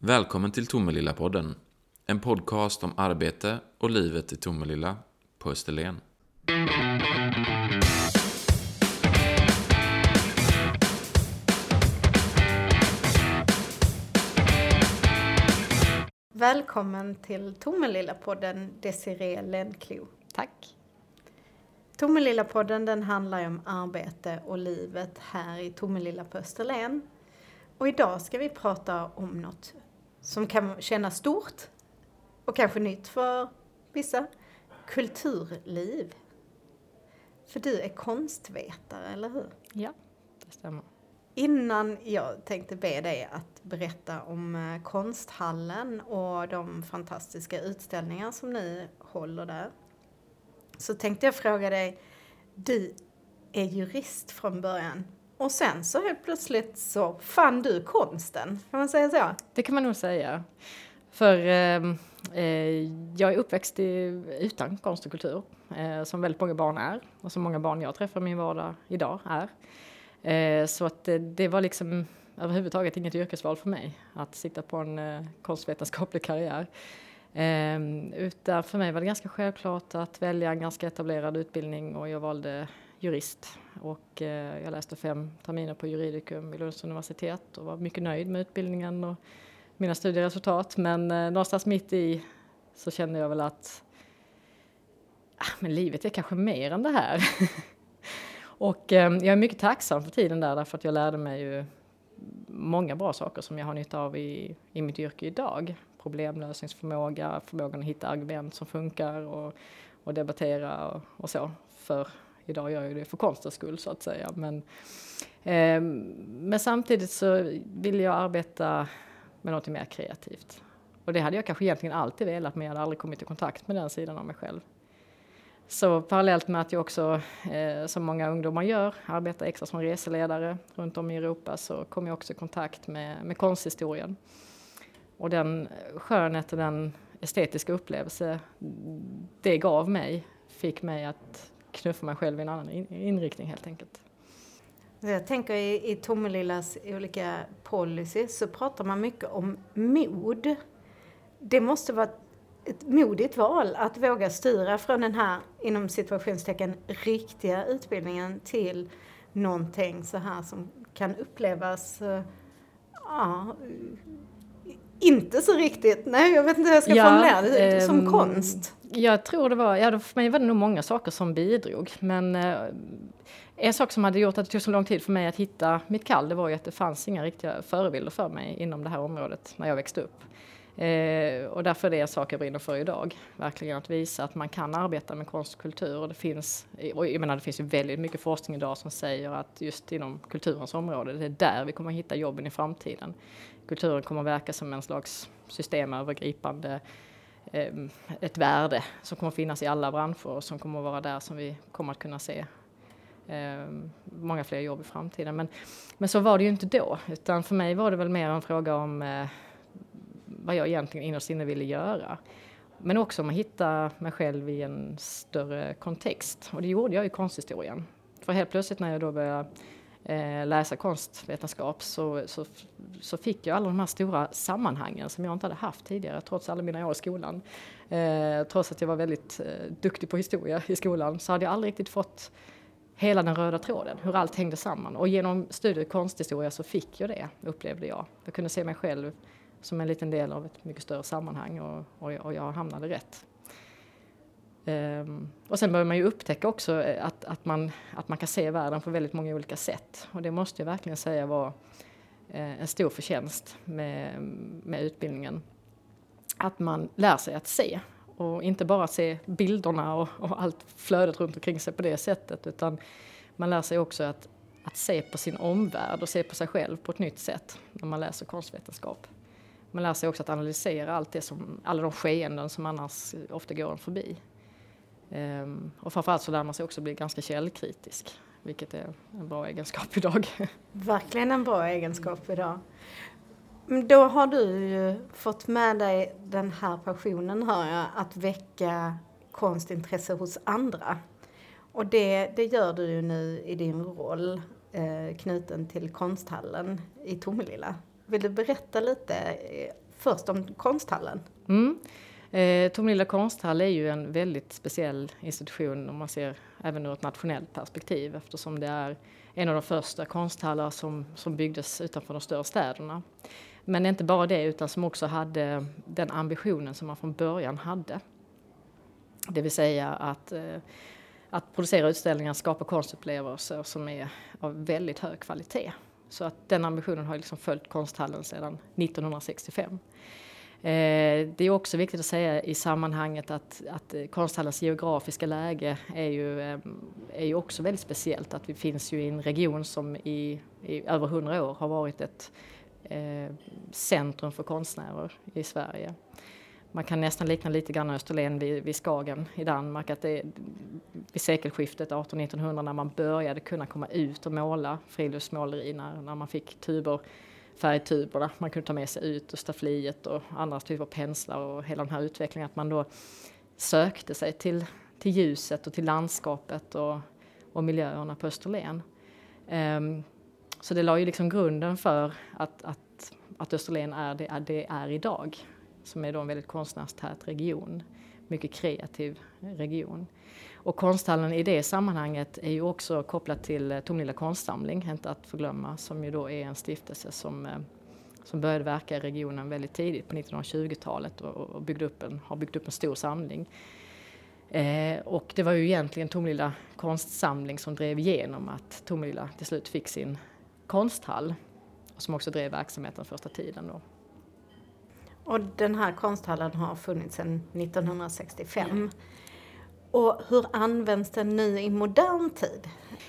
Välkommen till Tomelilla-podden. En podcast om arbete och livet i Tomelilla på Österlen. Välkommen till Tomelilla-podden Desiree Lendklo. Tack. Tomelilla-podden den handlar ju om arbete och livet här i Tomelilla på Österlen. Och idag ska vi prata om något som kan kännas stort och kanske nytt för vissa. Kulturliv. För du är konstvetare, eller hur? Ja, det stämmer. Innan jag tänkte be dig att berätta om eh, konsthallen och de fantastiska utställningar som ni håller där. Så tänkte jag fråga dig, du är jurist från början och sen så helt plötsligt så fann du konsten, kan man säga så? Det kan man nog säga. För ehm, eh, jag är uppväxt i, utan konst och kultur, eh, som väldigt många barn är och som många barn jag träffar i min vardag idag är. Eh, så att det, det, var liksom överhuvudtaget inget yrkesval för mig att sitta på en eh, konstvetenskaplig karriär. Eh, utan för mig var det ganska självklart att välja en ganska etablerad utbildning och jag valde jurist och eh, jag läste fem terminer på juridikum vid Lunds universitet och var mycket nöjd med utbildningen och mina studieresultat. Men eh, någonstans mitt i så kände jag väl att ah, men livet är kanske mer än det här. och eh, jag är mycket tacksam för tiden där därför att jag lärde mig ju många bra saker som jag har nytta av i, i mitt yrke idag. Problemlösningsförmåga, förmågan att hitta argument som funkar och, och debattera och, och så. För idag gör jag det för konstens skull så att säga. Men, eh, men samtidigt så vill jag arbeta med något mer kreativt. Och det hade jag kanske egentligen alltid velat men jag hade aldrig kommit i kontakt med den sidan av mig själv. Så parallellt med att jag också, eh, som många ungdomar gör, arbetar extra som reseledare runt om i Europa så kom jag också i kontakt med, med konsthistorien. Och den skönhet och den estetiska upplevelse det gav mig fick mig att knuffa mig själv i en annan inriktning helt enkelt. Jag tänker i, i Tomelillas olika policies så pratar man mycket om mod. Det måste vara ett modigt val att våga styra från den här, inom situationstecken, riktiga utbildningen till någonting så här som kan upplevas, eh, ja, inte så riktigt. Nej, jag vet inte hur jag ska ja, formulera det. Som um, konst. Jag tror det var, ja för mig var det nog många saker som bidrog. Men eh, en sak som hade gjort att det tog så lång tid för mig att hitta mitt kall, det var ju att det fanns inga riktiga förebilder för mig inom det här området när jag växte upp. Eh, och därför är det en sak jag brinner för idag. Verkligen att visa att man kan arbeta med konst och kultur. Och det finns, och jag menar, det finns ju väldigt mycket forskning idag som säger att just inom kulturens område, det är där vi kommer hitta jobben i framtiden. Kulturen kommer verka som en slags systemövergripande eh, Ehm, ett värde som kommer finnas i alla branscher och som kommer vara där som vi kommer att kunna se ehm, många fler jobb i framtiden. Men, men så var det ju inte då, utan för mig var det väl mer en fråga om eh, vad jag egentligen innerst inne ville göra. Men också om att hitta mig själv i en större kontext. Och det gjorde jag i konsthistorien. För helt plötsligt när jag då började eh, läsa konstvetenskap så, så, så, fick jag alla de här stora sammanhangen som jag inte hade haft tidigare trots alla mina år i skolan. Eh, trots att jag var väldigt eh, duktig på historia i skolan så hade jag aldrig riktigt fått hela den röda tråden, hur allt hängde samman. Och genom studier i konsthistoria så fick jag det, upplevde jag. Jag kunde se mig själv som en liten del av ett mycket större sammanhang och, och, och jag hamnade rätt. Um, och sen börjar man ju upptäcka också eh, att, att, man, att man kan se världen på väldigt många olika sätt. Och det måste jag verkligen säga var eh, en stor förtjänst med, med utbildningen. Att man lär sig att se och inte bara se bilderna och, och allt flödet runt omkring sig på det sättet utan man lär sig också att, att se på sin omvärld och se på sig själv på ett nytt sätt när man läser konstvetenskap. Man lär sig också att analysera allt det som, alla de skeenden som annars ofta går en förbi. Um, och framförallt så lär man sig också bli ganska källkritisk, vilket är en bra egenskap idag. Verkligen en bra egenskap idag. Då har du ju fått med dig den här passionen, hör jag, att väcka konstintresse hos andra. Och det, det gör du ju nu i din roll eh, knuten till konsthallen i Tomelilla. Vill du berätta lite först om konsthallen. Mm. Eh, Tomelilla konsthall är ju en väldigt speciell institution om man ser även ur ett nationellt perspektiv eftersom det är en av de första konsthallar som, som byggdes utanför de större städerna. Men inte bara det utan som också hade den ambitionen som man från början hade. Det vill säga att, eh, att producera utställningar, skapa konstupplevelser som är av väldigt hög kvalitet. Så att den ambitionen har liksom följt konsthallen sedan 1965. Eh, det är också viktigt att säga i sammanhanget att, att konsthallens geografiska läge är ju, ehm, är ju också väldigt speciellt. Att vi finns ju i en region som i, i över hundra år har varit ett eh, centrum för konstnärer i Sverige. Man kan nästan likna lite grann Österlen vid, vid Skagen i Danmark. Att det, vid sekelskiftet 1800-1900 när man började kunna komma ut och måla friluftsmåleri när, när man fick tuber färgtuberna man kunde ta med sig ut och staffliet och andra typer av penslar och hela den här utvecklingen att man då sökte sig till, till ljuset och till landskapet och, och miljöerna på Österlen. Um, så det la ju liksom grunden för att, att, att Österlen är det, det är idag som är då en väldigt konstnärstät region, mycket kreativ region. Och konsthallen i det sammanhanget är ju också kopplat till eh, Tomelilla konstsamling, inte att förglömma, som ju då är en stiftelse som, eh, som började verka i regionen väldigt tidigt på 1920-talet och, och byggde upp en, har byggt upp en stor samling. Eh, och det var ju egentligen Tomelilla konstsamling som drev igenom att Tomelilla till slut fick sin konsthall som också drev verksamheten första tiden. Då. Och den här konsthallen har funnits sedan 1965. Mm. Och hur används den nu i modern tid?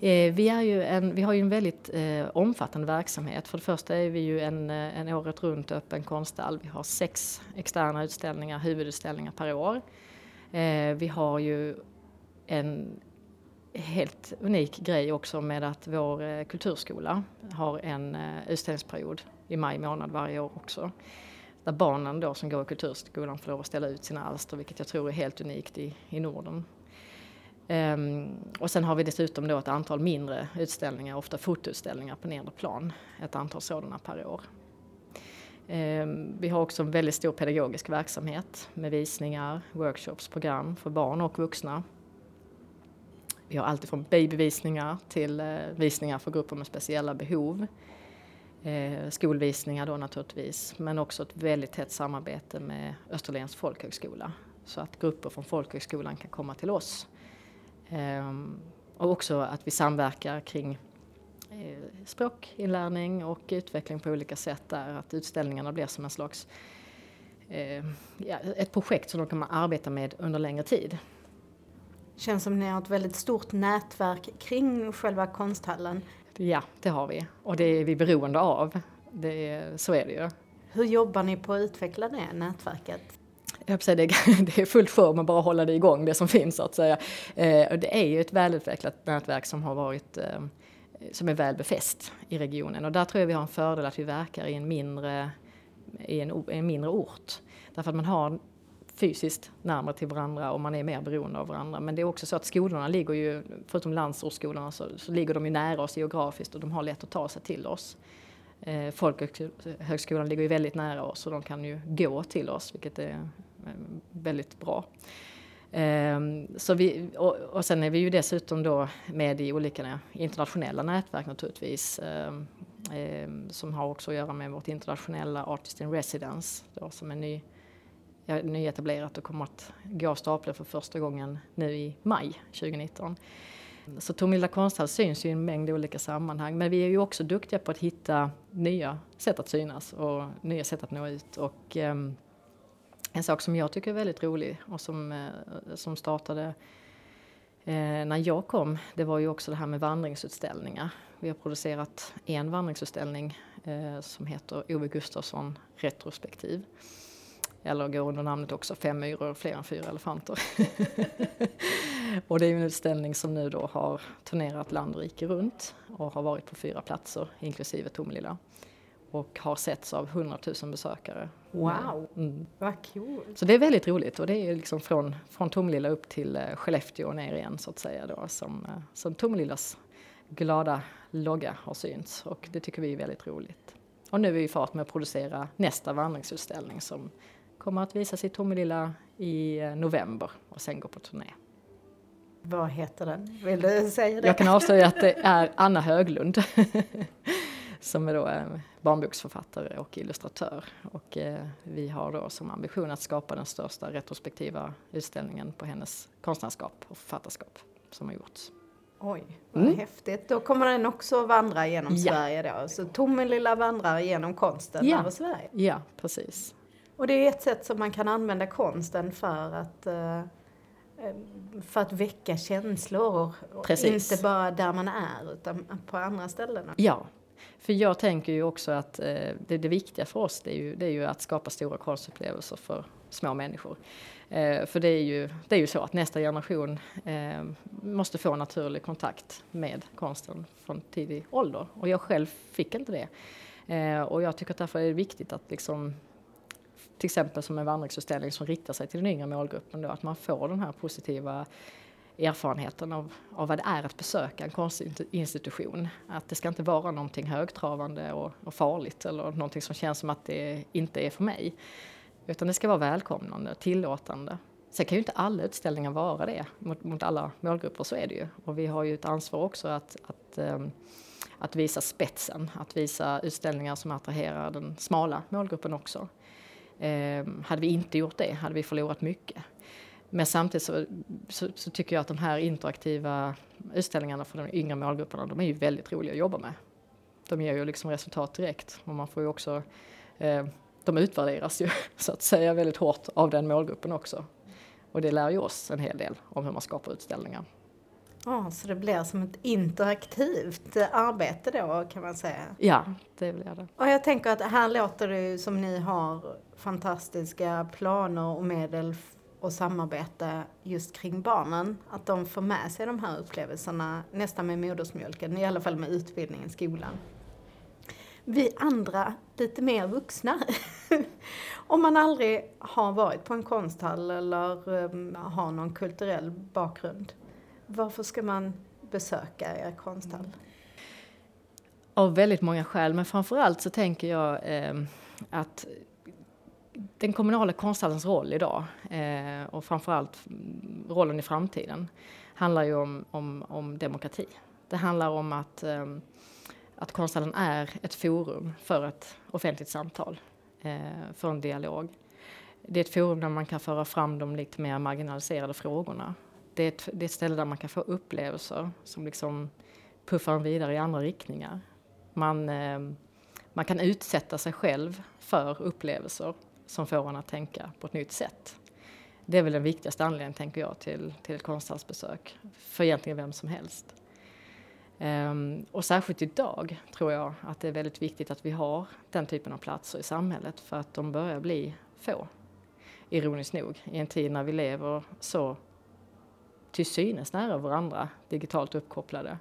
Eh, vi, är ju en, vi har ju en väldigt eh, omfattande verksamhet. För det första är vi ju en, eh, en året runt öppen konsthall. Vi har sex externa utställningar, huvudutställningar per år. Eh, vi har ju en helt unik grej också med att vår eh, kulturskola har en eh, utställningsperiod i maj månad varje år också där barnen då som går i kulturskolan får lov att ställa ut sina alster, vilket jag tror är helt unikt i, i Norden. Um, och sen har vi dessutom då ett antal mindre utställningar, ofta fotoutställningar på nedre plan, ett antal sådana per år. Um, vi har också en väldigt stor pedagogisk verksamhet med visningar, workshops, program för barn och vuxna. Vi har alltifrån babyvisningar till uh, visningar för grupper med speciella behov eh, skolvisningar då naturligtvis, men också ett väldigt tätt samarbete med Österlens folkhögskola så att grupper från folkhögskolan kan komma till oss. Eh, och också att vi samverkar kring eh, språkinlärning och utveckling på olika sätt där, att utställningarna blir som en slags eh, ja, ett projekt som de kan arbeta med under längre tid. Känns som ni har ett väldigt stort nätverk kring själva konsthallen. Ja, det har vi. Och det är vi beroende av. Det, så är det ju. Hur jobbar ni på att utveckla det nätverket? Jag säga, det, det är fullt sjå med bara hålla det igång, det som finns så att säga. Eh, det är ju ett välutvecklat nätverk som har varit eh, som är väl befäst i regionen och där tror jag vi har en fördel att vi verkar i en mindre, i en, en mindre ort. Därför att man har fysiskt närmare till varandra och man är mer beroende av varandra. Men det är också så att skolorna ligger ju, förutom landsortsskolorna, så, så ligger de ju nära oss geografiskt och de har lätt att ta sig till oss. Eh, Folkhögskolan ligger ju väldigt nära oss och de kan ju gå till oss, vilket är eh, väldigt bra. Eh, så vi, och, och sen är vi ju dessutom då med i olika internationella nätverk naturligtvis. Eh, eh, som har också att göra med vårt internationella Artist in Residence, då, som är ny nyetablerat och kommer att gå av stapeln för första gången nu i maj 2019. Så Tomelilla konsthall syns ju i en mängd olika sammanhang men vi är ju också duktiga på att hitta nya sätt att synas och nya sätt att nå ut. Och, eh, en sak som jag tycker är väldigt rolig och som, eh, som startade eh, när jag kom, det var ju också det här med vandringsutställningar. Vi har producerat en vandringsutställning eh, som heter Ove Gustafsson retrospektiv. Eller går under namnet också Fem myror fler än fyra elefanter. och det är en utställning som nu då har turnerat land och rike runt och har varit på fyra platser inklusive Tomelilla. Och har setts av hundratusen besökare. Wow, mm. vad kul! Så det är väldigt roligt och det är liksom från, från Tomelilla upp till eh, Skellefteå och ner igen så att säga då som, eh, som Tomelillas glada logga har synts och det tycker vi är väldigt roligt. Och nu är vi i fart med att producera nästa vandringsutställning som kommer att visas i Tomelilla i eh, november och sen gå på turné. Vad heter den? Vill du säga det? Jag kan avslöja att det är Anna Höglund som är då eh, barnboksförfattare och illustratör. Och eh, vi har då som ambition att skapa den största retrospektiva utställningen på hennes konstnärskap och författarskap som har gjorts. Oj, vad mm. häftigt. Då kommer den också vandra genom ja. Sverige då. Så Tomelilla vandrar genom konsten ja. över Sverige. Ja, precis. Och det är ett sätt som man kan använda konsten för att uh, för att väcka känslor. Precis. Inte bara där man är utan på andra ställen. Ja, för jag tänker ju också att eh, det, det viktiga för oss det är, ju, det är ju att skapa stora konstupplevelser för små människor. Eh, för det är, ju, det är ju så att nästa generation eh, måste få naturlig kontakt med konsten från tidig ålder. Och jag själv fick inte det. Eh, och jag tycker att därför är det viktigt att liksom till exempel som en vandringsutställning som riktar sig till den yngre målgruppen då, att man får den här positiva erfarenheten av, av vad det är att besöka en konstinstitution. Att det ska inte vara någonting högtravande och, och farligt eller någonting som känns som att det inte är för mig. Utan det ska vara välkomnande, tillåtande. Sen kan ju inte alla utställningar vara det mot, mot alla målgrupper, så är det ju. Och vi har ju ett ansvar också att, att, um, att visa spetsen, att visa utställningar som attraherar den smala målgruppen också. Eh, hade vi inte gjort det hade vi förlorat mycket. Men samtidigt så, så, så, tycker jag att de här interaktiva utställningarna för de yngre målgrupperna, de är ju väldigt roliga att jobba med. De ger ju liksom resultat direkt och man får ju också, eh, de utvärderas ju så att säga väldigt hårt av den målgruppen också. Och det lär ju oss en hel del om hur man skapar utställningar. Ja, så det blir som ett interaktivt arbete då kan man säga? Ja, det blir det. Och jag tänker att här låter det som ni har fantastiska planer och medel och samarbete just kring barnen. Att de får med sig de här upplevelserna nästan med modersmjölken, i alla fall med utbildningen i skolan. Vi andra, lite mer vuxna, om man aldrig har varit på en konsthall eller um, har någon kulturell bakgrund, varför ska man besöka er konsthall? Mm. Av väldigt många skäl, men framförallt så tänker jag eh, att den kommunala konsthallens roll idag eh, och framförallt rollen i framtiden handlar ju om, om, om demokrati. Det handlar om att, eh, att konsthallen är ett forum för ett offentligt samtal, eh, för en dialog. Det är ett forum där man kan föra fram de lite mer marginaliserade frågorna. Det är ett, det är ett ställe där man kan få upplevelser som liksom puffar en vidare i andra riktningar. Man, eh, man kan utsätta sig själv för upplevelser som får en att tänka på ett nytt sätt. Det är väl den viktigaste anledningen, tänker jag, till, till ett konsthallsbesök för egentligen vem som helst. Um, och särskilt idag tror jag att det är väldigt viktigt att vi har den typen av platser i samhället för att de börjar bli få. Ironiskt nog, i en tid när vi lever så till synes nära varandra, digitalt uppkopplade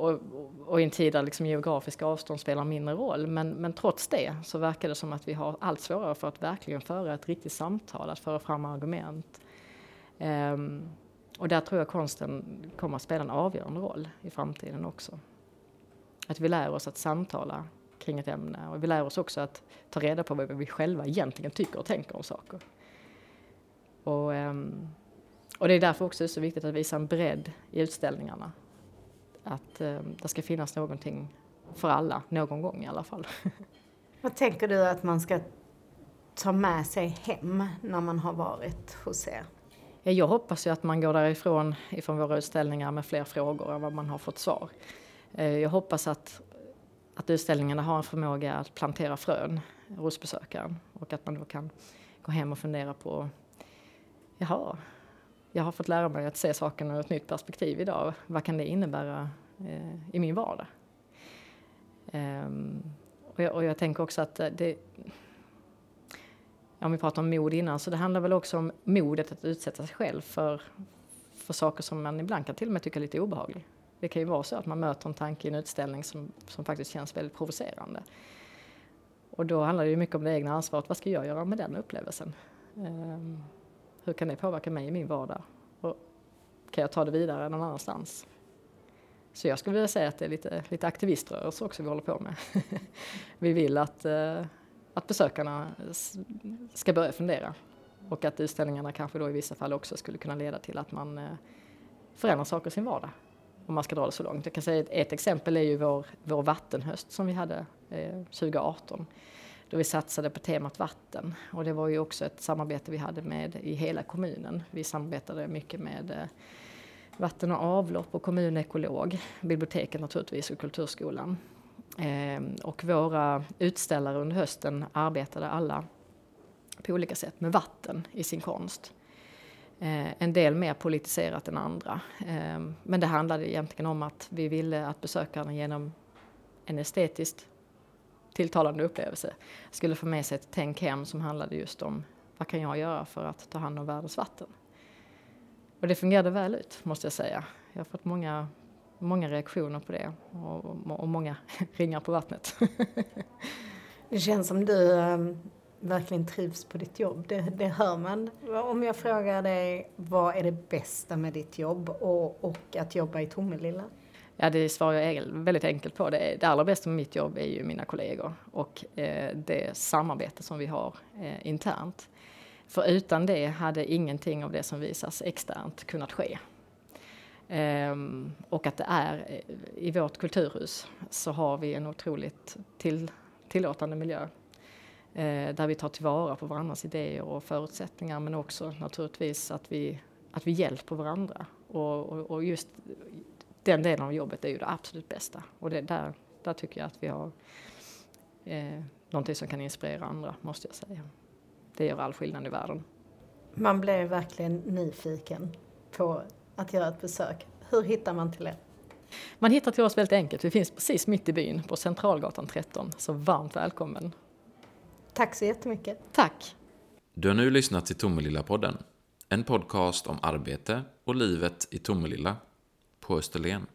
och, och i en tid där liksom geografiska avstånd spelar mindre roll. Men, men trots det så verkar det som att vi har allt svårare för att verkligen föra ett riktigt samtal, att föra fram argument. Um, och där tror jag konsten kommer att spela en avgörande roll i framtiden också. Att vi lär oss att samtala kring ett ämne och vi lär oss också att ta reda på vad vi själva egentligen tycker och tänker om saker. Och, um, och det är därför också så viktigt att visa en bredd i utställningarna att eh, det ska finnas någonting för alla, någon gång i alla fall. Vad tänker du att man ska ta med sig hem när man har varit hos er? Jag hoppas ju att man går därifrån ifrån våra utställningar med fler frågor än vad man har fått svar. Eh, jag hoppas att, att utställningarna har en förmåga att plantera frön hos besökaren och att man då kan gå hem och fundera på jaha, jag har fått lära mig att se saken ur ett nytt perspektiv idag. Vad kan det innebära eh, i min vardag? Um, och, jag, och, jag, tänker också att eh, det, om vi pratar om mod innan, så det handlar väl också om modet att utsätta sig själv för, för saker som man ibland kan till och med tycka är lite obehagliga. Det kan ju vara så att man möter en tanke i en utställning som, som faktiskt känns väldigt provocerande. Och då handlar det ju mycket om det egna ansvaret. Vad ska jag göra med den upplevelsen? Um, hur kan det påverka mig i min vardag? Och kan jag ta det vidare någon annanstans? Så jag skulle vilja säga att det är lite, lite aktiviströrelse också vi håller på med. vi vill att, eh, att besökarna ska börja fundera och att utställningarna kanske då i vissa fall också skulle kunna leda till att man eh, förändrar saker i sin vardag. Om man ska dra det så långt. Jag kan säga ett, ett exempel är ju vår, vår vattenhöst som vi hade eh, 2018 då vi satsade på temat vatten. Och det var ju också ett samarbete vi hade med i hela kommunen. Vi samarbetade mycket med eh, vatten och avlopp och kommunekolog, biblioteket naturligtvis och kulturskolan. Eh, och våra utställare under hösten arbetade alla på olika sätt med vatten i sin konst. Eh, en del mer politiserat än andra. Eh, men det handlade egentligen om att vi ville att besökarna genom en estetiskt tilltalande upplevelse skulle få med sig ett tänk hem som handlade just om vad kan jag göra för att ta hand om världens vatten? Och det fungerade väl ut måste jag säga. Jag har fått många, många reaktioner på det och, och många ringar på vattnet. det känns som du um, verkligen trivs på ditt jobb, det, det hör man. Om jag frågar dig, vad är det bästa med ditt jobb och, och att jobba i Tomelilla? Ja, det svarar jag väldigt enkelt på. Det, det allra bästa med mitt jobb är ju mina kollegor och eh, det samarbete som vi har eh, internt. För utan det hade ingenting av det som visas externt kunnat ske. Ehm, och att det är eh, i vårt kulturhus så har vi en otroligt till, tillåtande miljö eh, där vi tar tillvara på varandras idéer och förutsättningar men också naturligtvis att vi, att vi hjälper varandra. Och, och, och just den delen av jobbet är ju det absolut bästa. Och det, där, där tycker jag att vi har eh, någonting som kan inspirera andra, måste jag säga. Det gör all skillnad i världen. Man blir verkligen nyfiken på att göra ett besök. Hur hittar man till er? Man hittar till oss väldigt enkelt. Vi finns precis mitt i byn på Centralgatan 13. Så varmt välkommen! Tack så jättemycket! Tack! Du har nu lyssnat till Tomelilla-podden. En podcast om arbete och livet i Tomelilla på Österlen.